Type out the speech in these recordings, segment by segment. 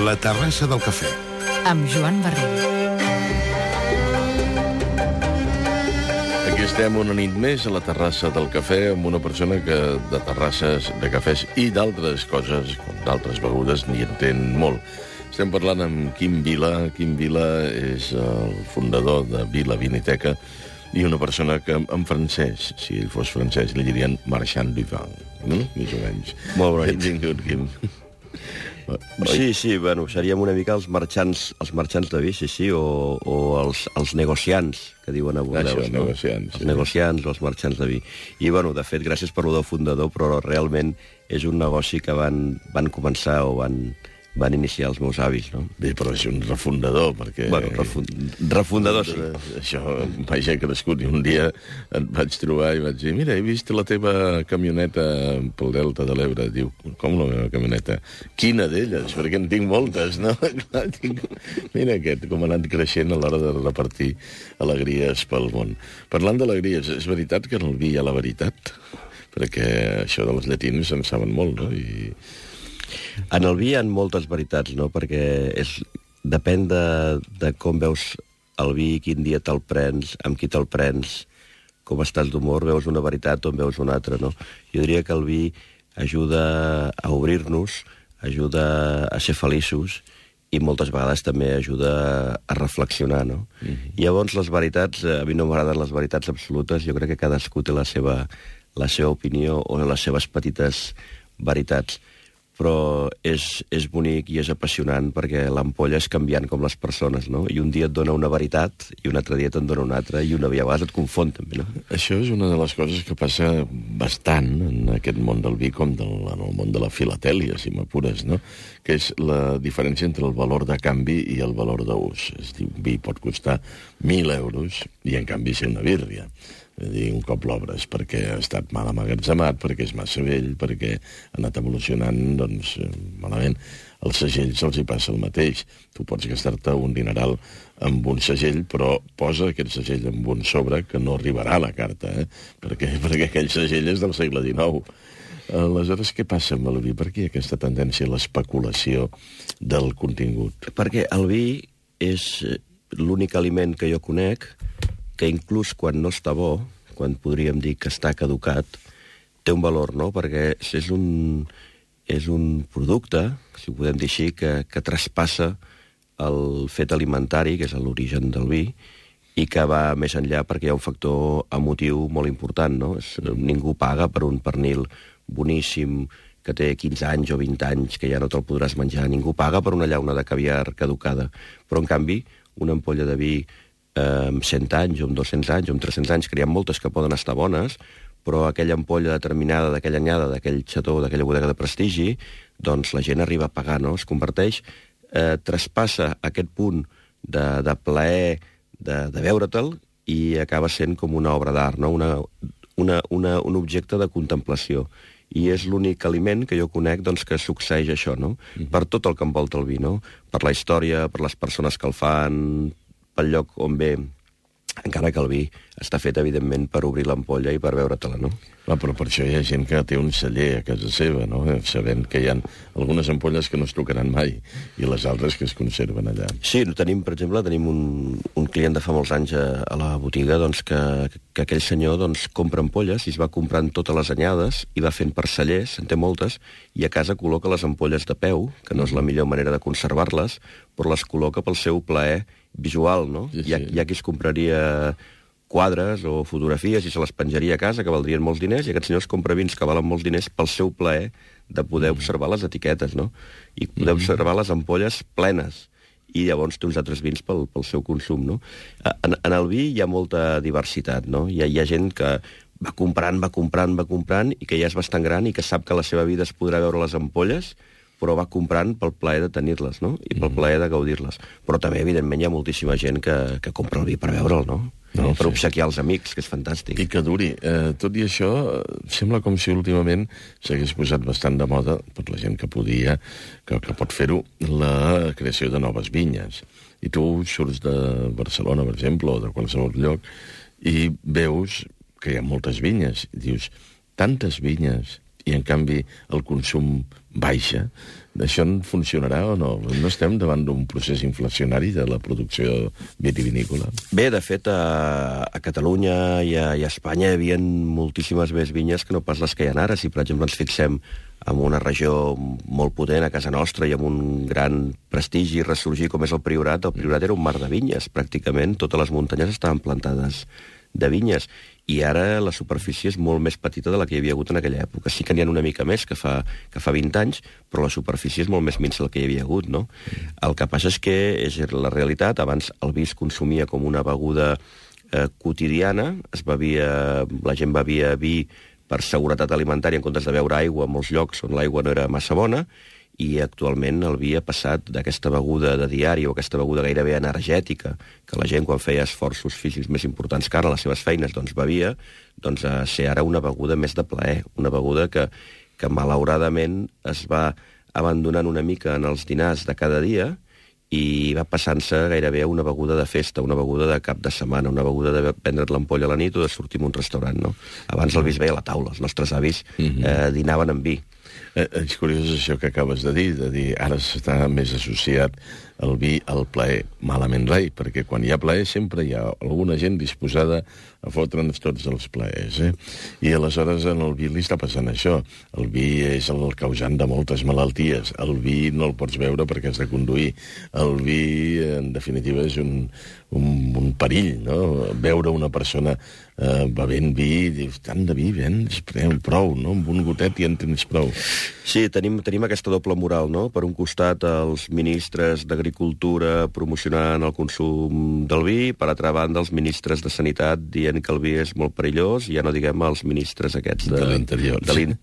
La terrassa del cafè. amb Joan Barril. Aquí estem una nit més a la terrassa del cafè amb una persona que de terrasses, de cafès i d'altres coses, d'altres begudes, n'hi entén molt. Estem parlant amb Quim Vila. Quim Vila és el fundador de Vila Viniteca i una persona que en francès, si ell fos francès, li dirien marchand du vin, no? més o menys. Molt bona nit. Benvingut, Quim. Sí, sí, bueno, seríem una mica els marxants, els marxants de vi, sí, sí, o, o els, els negociants, que diuen a Bordeus. Això, no? negociants, Els sí. negociants o els marxants de vi. I, bueno, de fet, gràcies per lo del fundador, però realment és un negoci que van, van començar o van, van iniciar els meus avis, no? Bé, però és un refundador, perquè... Bueno, refun refundador, sí. Això, vaja, crescut i un dia et vaig trobar i vaig dir mira, he vist la teva camioneta pel Delta de l'Ebre. Diu, com la meva camioneta? Quina d'elles? Perquè en tinc moltes, no? Clar, tinc... Mira aquest, com ha anat creixent a l'hora de repartir alegries pel món. Parlant d'alegries, és veritat que en el vi hi ha la veritat? Perquè això de les llatines en saben molt, no? I... En el vi hi ha moltes veritats, no? Perquè és, depèn de, de com veus el vi, quin dia te'l prens, amb qui te'l prens, com estàs d'humor, veus una veritat o en veus una altra, no? Jo diria que el vi ajuda a obrir-nos, ajuda a ser feliços i moltes vegades també ajuda a reflexionar, no? Mm -hmm. I llavors les veritats, eh, a mi no m'agraden les veritats absolutes, jo crec que cadascú té la seva, la seva opinió o les seves petites veritats però és, és bonic i és apassionant perquè l'ampolla és canviant com les persones, no? I un dia et dona una veritat i un altre dia te'n dona una altra i una a vegades et confon, també, no? Això és una de les coses que passa bastant en aquest món del vi com del, en el món de la filatèlia, si m'apures, no? que és la diferència entre el valor de canvi i el valor d'ús. És a dir, un vi pot costar 1.000 euros i, en canvi, ser una bírria. Dir, un cop l'obres perquè ha estat mal amagatzemat, perquè és massa vell, perquè ha anat evolucionant, doncs, eh, malament. Als segells se'ls hi passa el mateix. Tu pots gastar-te un dineral amb un segell, però posa aquest segell amb un sobre que no arribarà a la carta, eh? perquè, perquè aquell segell és del segle XIX. Aleshores, què passa amb el vi? Per què aquesta tendència a l'especulació del contingut? Perquè el vi és eh, l'únic aliment que jo conec que inclús quan no està bo, quan podríem dir que està caducat, té un valor, no? Perquè és un, és un producte, si ho podem dir així, que, que traspassa el fet alimentari, que és l'origen del vi, i que va més enllà perquè hi ha un factor emotiu molt important, no? És, ningú paga per un pernil boníssim que té 15 anys o 20 anys, que ja no te'l podràs menjar. Ningú paga per una llauna de caviar caducada. Però, en canvi, una ampolla de vi amb 100 anys, o amb 200 anys, o amb 300 anys, que hi ha moltes que poden estar bones, però aquella ampolla determinada d'aquella anyada, d'aquell xató, d'aquella bodega de prestigi, doncs la gent arriba a pagar, no? Es converteix, eh, traspassa aquest punt de, de plaer de, de veure-te'l i acaba sent com una obra d'art, no? una, una, una, un objecte de contemplació. I és l'únic aliment que jo conec doncs, que succeeix això, no? Mm -hmm. Per tot el que envolta el vi, no? Per la història, per les persones que el fan, pel lloc on ve, encara que el vi està fet, evidentment, per obrir l'ampolla i per veure-te-la, no? Clar, però per això hi ha gent que té un celler a casa seva, no? sabent que hi ha algunes ampolles que no es tocaran mai i les altres que es conserven allà. Sí, tenim, per exemple, tenim un, un client de fa molts anys a, a la botiga doncs, que, que aquell senyor doncs, compra ampolles i es va comprant totes les anyades i va fent per cellers, en té moltes, i a casa col·loca les ampolles de peu, que no és la millor manera de conservar-les, però les col·loca pel seu plaer visual, no? Sí, sí. Hi, ha, hi ha qui es compraria quadres o fotografies i se les penjaria a casa, que valdrien molts diners, i aquest senyor es compra vins que valen molts diners pel seu plaer de poder observar les etiquetes, no? I poder observar les ampolles plenes i llavors té uns altres vins pel, pel seu consum, no? En, en el vi hi ha molta diversitat, no? Hi ha, hi ha gent que va comprant, va comprant, va comprant, i que ja és bastant gran i que sap que la seva vida es podrà veure les ampolles, però va comprant pel plaer de tenir-les, no? I pel plaer de gaudir-les. Però també, evidentment, hi ha moltíssima gent que, que compra el vi per veure'l, no? No, no per sí. obsequiar els amics, que és fantàstic. I que duri. Eh, tot i això, sembla com si últimament s'hagués posat bastant de moda, per la gent que podia, que, que pot fer-ho, la creació de noves vinyes. I tu surts de Barcelona, per exemple, o de qualsevol lloc, i veus que hi ha moltes vinyes. I dius, tantes vinyes i en canvi el consum baixa, això funcionarà o no? No estem davant d'un procés inflacionari de la producció vitivinícola? Bé, de fet, a, a Catalunya i a, i a Espanya hi havia moltíssimes més vinyes que no pas les que hi ha ara. Si, per exemple, ens fixem en una regió molt potent a casa nostra i amb un gran prestigi i ressorgir com és el Priorat, el Priorat era un mar de vinyes, pràcticament. Totes les muntanyes estaven plantades de vinyes i ara la superfície és molt més petita de la que hi havia hagut en aquella època. Sí que n'hi ha una mica més que fa, que fa 20 anys, però la superfície és molt més minsa del que hi havia hagut, no? El que passa és que és la realitat. Abans el vi es consumia com una beguda eh, quotidiana, es bevia, la gent bevia vi per seguretat alimentària en comptes de beure aigua en molts llocs on l'aigua no era massa bona, i actualment el vi ha passat d'aquesta beguda de diari o aquesta beguda gairebé energètica, que la gent quan feia esforços físics més importants que ara a les seves feines doncs bevia, doncs a ser ara una beguda més de plaer, una beguda que, que malauradament es va abandonant una mica en els dinars de cada dia i va passant-se gairebé a una beguda de festa, una beguda de cap de setmana, una beguda de prendre't l'ampolla a la nit o de sortir a un restaurant, no? Abans el vi es veia a la taula, els nostres avis mhm. eh, dinaven amb vi. Eh, és curiós això que acabes de dir, de dir ara s'està més associat el vi al plaer. Malament rai, perquè quan hi ha plaer sempre hi ha alguna gent disposada a fotre'ns tots els plaers. Eh? I aleshores en el vi li està passant això. El vi és el causant de moltes malalties. El vi no el pots veure perquè has de conduir. El vi, en definitiva, és un, un, un perill, no? Veure una persona eh, bevent vi, dius, tant de vi, vens, prou, no? Amb un gotet i en tens prou. Sí, tenim, tenim aquesta doble moral, no? Per un costat, els ministres d'Agricultura promocionant el consum del vi, per altra banda, els ministres de Sanitat dient que el vi és molt perillós, ja no diguem els ministres aquests de.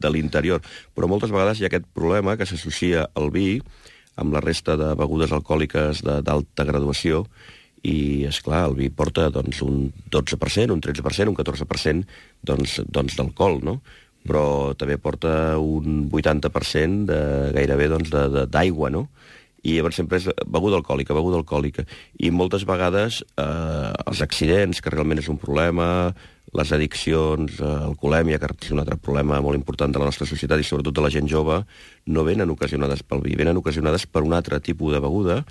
De l'interior. Però moltes vegades hi ha aquest problema que s'associa al vi amb la resta de begudes alcohòliques d'alta graduació i, és clar el vi porta doncs, un 12%, un 13%, un 14% doncs, doncs d'alcohol, no? però també porta un 80% de, gairebé doncs, d'aigua, no? i llavors sempre és beguda alcohòlica, beguda alcohòlica. I moltes vegades eh, els accidents, que realment és un problema, les addiccions, eh, alcoholèmia, que és un altre problema molt important de la nostra societat i sobretot de la gent jove, no venen ocasionades pel vi, venen ocasionades per un altre tipus de beguda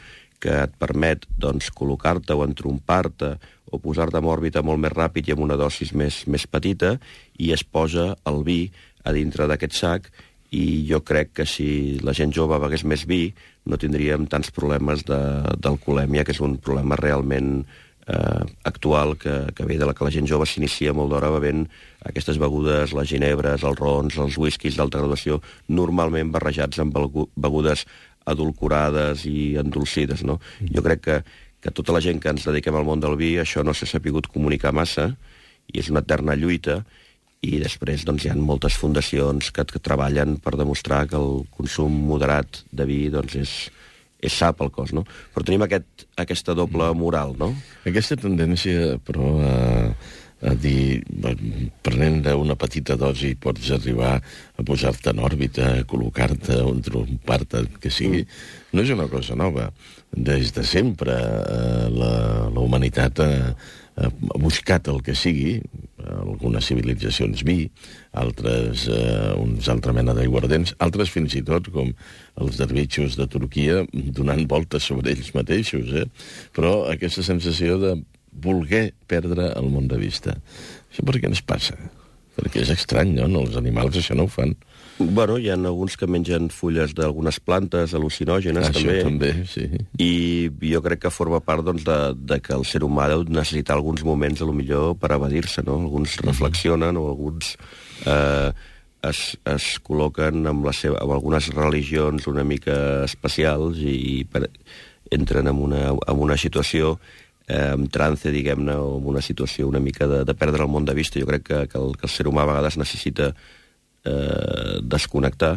que et permet doncs, col·locar-te o entrompar-te o posar-te en òrbita molt més ràpid i amb una dosis més, més petita i es posa el vi a dintre d'aquest sac i jo crec que si la gent jove begués més vi no tindríem tants problemes d'alcoholèmia, que és un problema realment eh, actual que, que ve de la que la gent jove s'inicia molt d'hora bevent aquestes begudes, les ginebres, els rons, els whiskies d'alta graduació, normalment barrejats amb begudes adulcorades i endolcides. No? Mm. Jo crec que, que tota la gent que ens dediquem al món del vi això no s'ha sapigut comunicar massa i és una eterna lluita i després doncs, hi ha moltes fundacions que, que treballen per demostrar que el consum moderat de vi doncs, és, és sa pel cos, no? Però tenim aquest, aquesta doble moral, no? Aquesta tendència, però, a, a dir, prenent una petita dosi pots arribar a posar-te en òrbita, a col·locar-te, a trompar-te, que sigui, no és una cosa nova. Des de sempre eh, la, la humanitat ha, ha buscat el que sigui, algunes civilitzacions vi, altres eh, uns altra mena d'aiguardents, altres fins i tot, com els derbitxos de Turquia, donant voltes sobre ells mateixos, eh? però aquesta sensació de voler perdre el món de vista. Això per què ens passa? Perquè és estrany, no? Els animals això no ho fan. Bueno, hi ha alguns que mengen fulles d'algunes plantes al·lucinògenes, Això també. també, sí. I jo crec que forma part doncs, de, de que el ser humà deu necessitar alguns moments, a lo millor, per evadir-se, no? Alguns mhm. reflexionen o alguns eh, es, es col·loquen amb, la seva, amb algunes religions una mica especials i per, entren en una, en una situació eh, en trance, diguem-ne, o en una situació una mica de, de perdre el món de vista. Jo crec que, que, el, que el ser humà a vegades necessita eh, desconnectar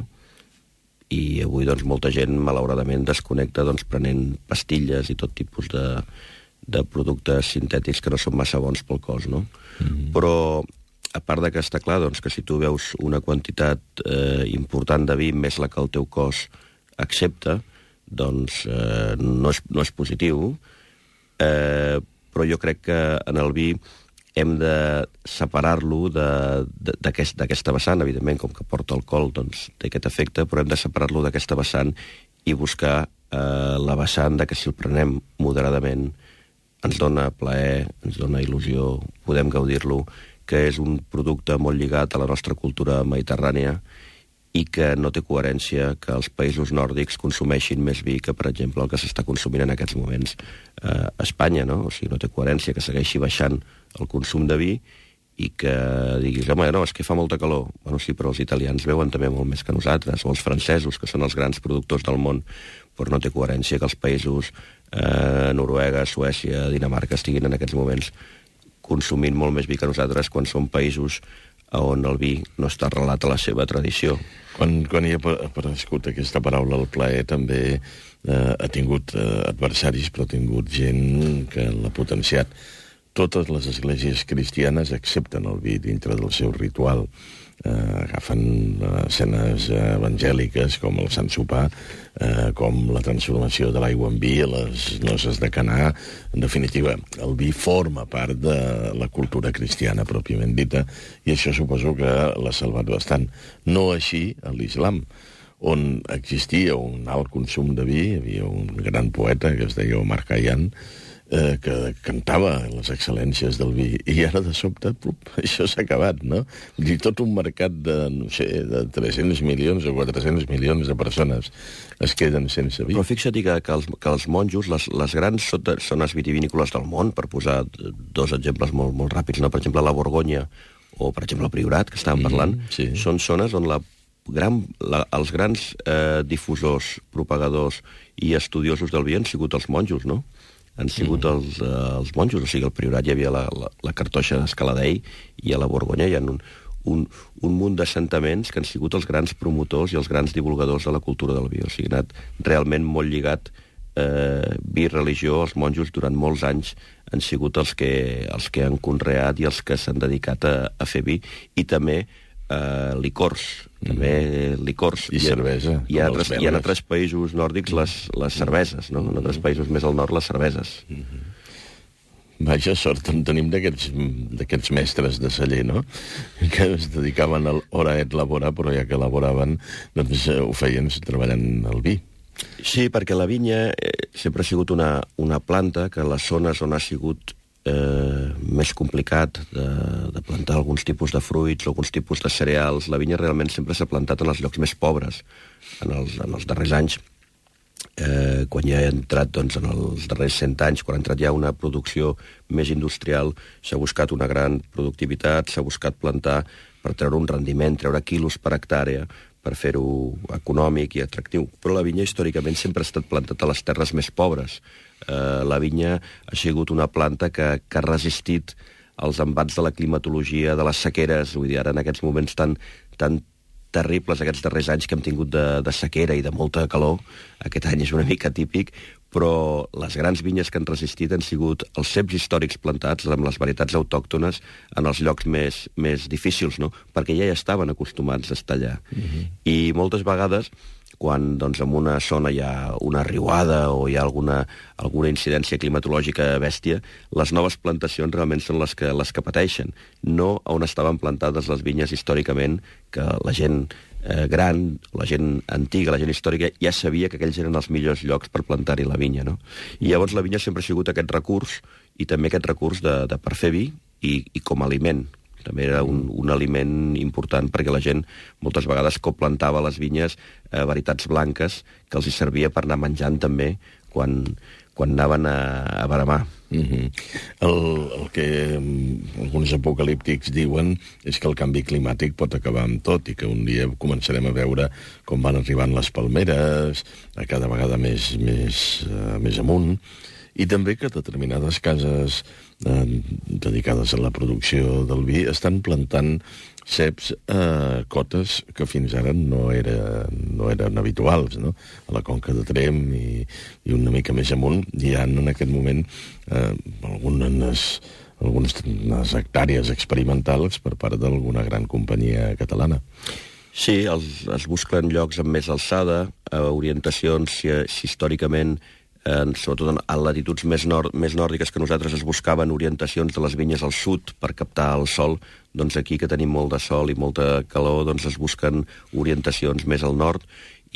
i avui doncs, molta gent malauradament desconnecta doncs, prenent pastilles i tot tipus de, de productes sintètics que no són massa bons pel cos, no? Mm -hmm. Però a part de que està clar doncs, que si tu veus una quantitat eh, important de vi més la que el teu cos accepta, doncs eh, no, és, no és positiu, eh, però jo crec que en el vi hem de separar-lo d'aquesta aquest, vessant, evidentment, com que porta alcohol, doncs té aquest efecte, però hem de separar-lo d'aquesta vessant i buscar eh, la vessant de que si el prenem moderadament ens dona plaer, ens dona il·lusió, podem gaudir-lo, que és un producte molt lligat a la nostra cultura mediterrània i que no té coherència que els països nòrdics consumeixin més vi que, per exemple, el que s'està consumint en aquests moments eh, a Espanya, no? O sigui, no té coherència que segueixi baixant el consum de vi i que diguis, home, no, és que fa molta calor. Bueno, sí, però els italians veuen també molt més que nosaltres, o els francesos, que són els grans productors del món, però no té coherència que els països eh, Noruega, Suècia, Dinamarca estiguin en aquests moments consumint molt més vi que nosaltres quan són països on el vi no està arrelat a la seva tradició. Quan, quan hi ha aparegut aquesta paraula, el plaer també eh, ha tingut eh, adversaris, però ha tingut gent que l'ha potenciat. Totes les esglésies cristianes accepten el vi dintre del seu ritual eh, agafen eh, escenes evangèliques com el Sant Sopar, eh, com la transformació de l'aigua en vi a les noces de Canà. En definitiva, el vi forma part de la cultura cristiana pròpiament dita, i això suposo que l'ha salvat bastant. No així a l'islam, on existia un alt consum de vi, hi havia un gran poeta que es deia Omar Khayyam, eh, que cantava les excel·lències del vi, i ara de sobte, plup, això s'ha acabat, no? I tot un mercat de, no sé, de 300 milions o 400 milions de persones es queden sense vi. Però fixa't que, que, els, que els monjos, les, les grans zones vitivinícoles del món, per posar dos exemples molt, molt ràpids, no? per exemple, la Borgonya o, per exemple, el Priorat, que estàvem mm, parlant, sí. són zones on la gran, la, els grans eh, difusors, propagadors i estudiosos del vi han sigut els monjos, no? Han sigut mm. els, eh, els monjos, o sigui, al Priorat hi havia la, la, la cartoixa d'Escaladei i a la Borgonya hi ha un, un, un munt d'assentaments que han sigut els grans promotors i els grans divulgadors de la cultura del vi. O sigui, ha anat realment molt lligat eh, vi religió, els monjos durant molts anys han sigut els que, els que han conreat i els que s'han dedicat a, a fer vi, i també eh, licors, mm. també licors. I, I cervesa. Hi ha, altres, hi ha altres països nòrdics les, les cerveses, no? En altres països més al nord les cerveses. Mm -hmm. Vaja, sort en tenim d'aquests mestres de celler, no? Que es dedicaven a hora et laborar, però ja que elaboraven, doncs eh, ho feien treballant el vi. Sí, perquè la vinya eh, sempre ha sigut una, una planta que les zones on ha sigut eh, més complicat de, de plantar alguns tipus de fruits o alguns tipus de cereals. La vinya realment sempre s'ha plantat en els llocs més pobres en els, en els darrers anys. Eh, quan ja ha entrat doncs, en els darrers 100 anys, quan ha entrat ja una producció més industrial, s'ha buscat una gran productivitat, s'ha buscat plantar per treure un rendiment, treure quilos per hectàrea, per fer-ho econòmic i atractiu. Però la vinya històricament sempre ha estat plantat a les terres més pobres, eh, la vinya ha sigut una planta que, que ha resistit als embats de la climatologia, de les sequeres, vull dir, ara en aquests moments tan, tan terribles aquests darrers anys que hem tingut de, de sequera i de molta calor, aquest any és una mica típic, però les grans vinyes que han resistit han sigut els ceps històrics plantats amb les varietats autòctones en els llocs més, més difícils, no? perquè ja hi estaven acostumats a estar allà. Uh mhm. -huh. I moltes vegades quan doncs, en una zona hi ha una riuada o hi ha alguna, alguna incidència climatològica bèstia, les noves plantacions realment són les que, les que pateixen, no on estaven plantades les vinyes històricament, que la gent eh, gran, la gent antiga, la gent històrica, ja sabia que aquells eren els millors llocs per plantar-hi la vinya. No? I llavors la vinya sempre ha sigut aquest recurs, i també aquest recurs de, de per fer vi i, i com a aliment, també era un, un aliment important perquè la gent moltes vegades coplantava les vinyes eh, varietats blanques que els hi servia per anar menjant també quan, quan anaven a, a baramar. Mm -hmm. el, el que mm, alguns apocalíptics diuen és que el canvi climàtic pot acabar amb tot i que un dia començarem a veure com van arribant les palmeres a cada vegada més, més, uh, més amunt i també que determinades cases eh, dedicades a la producció del vi estan plantant ceps a eh, cotes que fins ara no, era, no eren habituals, no? A la conca de Trem i, i una mica més amunt hi ha en aquest moment eh, algunes, algunes hectàrees experimentals per part d'alguna gran companyia catalana. Sí, els, es busquen llocs amb més alçada, eh, orientacions si, si històricament eh, sobretot en, en latituds més, nord, més nòrdiques que nosaltres es buscaven orientacions de les vinyes al sud per captar el sol, doncs aquí que tenim molt de sol i molta calor, doncs es busquen orientacions més al nord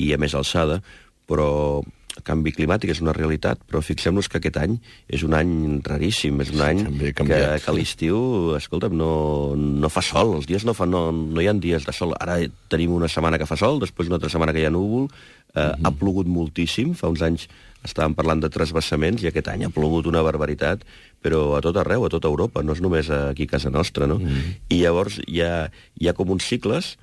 i a més alçada, però el canvi climàtic és una realitat, però fixem-nos que aquest any és un any raríssim, és un any que, que a l'estiu, escolta'm, no, no fa sol, els dies no, fa, no, no hi ha dies de sol. Ara tenim una setmana que fa sol, després una altra setmana que hi ha núvol, eh, ha plogut moltíssim, fa uns anys estàvem parlant de trasbassaments i aquest any ha plogut una barbaritat, però a tot arreu, a tota Europa, no és només aquí a casa nostra, no? I llavors hi ha, hi ha com uns cicles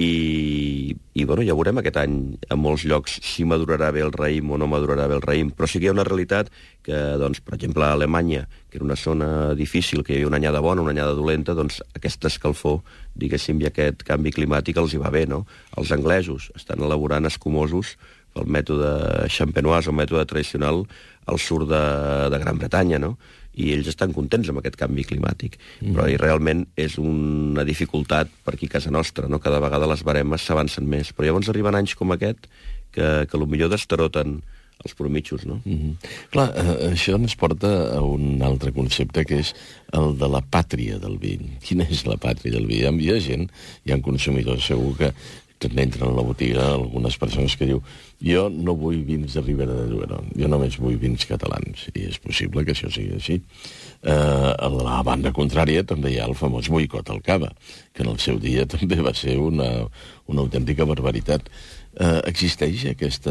i, i bueno, ja veurem aquest any en molts llocs si madurarà bé el raïm o no madurarà bé el raïm, però sí que hi ha una realitat que, doncs, per exemple, a Alemanya, que era una zona difícil, que hi havia una anyada bona, una anyada dolenta, doncs aquesta escalfor, diguéssim, i aquest canvi climàtic els hi va bé, no? Els anglesos estan elaborant escumosos pel mètode champenois o mètode tradicional al sud de, de Gran Bretanya, no? i ells estan contents amb aquest canvi climàtic. Mm. Però i realment és una dificultat per aquí a casa nostra, no? Cada vegada les baremes s'avancen més. Però llavors arriben anys com aquest que, que potser destaroten els promitjos, no? Mm -hmm. Clar, eh, això ens porta a un altre concepte, que és el de la pàtria del vi. Quina és la pàtria del vi? Hi ha gent, hi ha consumidors segur que, que entren a la botiga algunes persones que diu jo no vull vins de Ribera de Duero, jo només vull vins catalans. I és possible que això sigui així. Eh, a la banda contrària també hi ha el famós boicot al cava, que en el seu dia també va ser una, una autèntica barbaritat. Eh, existeix aquesta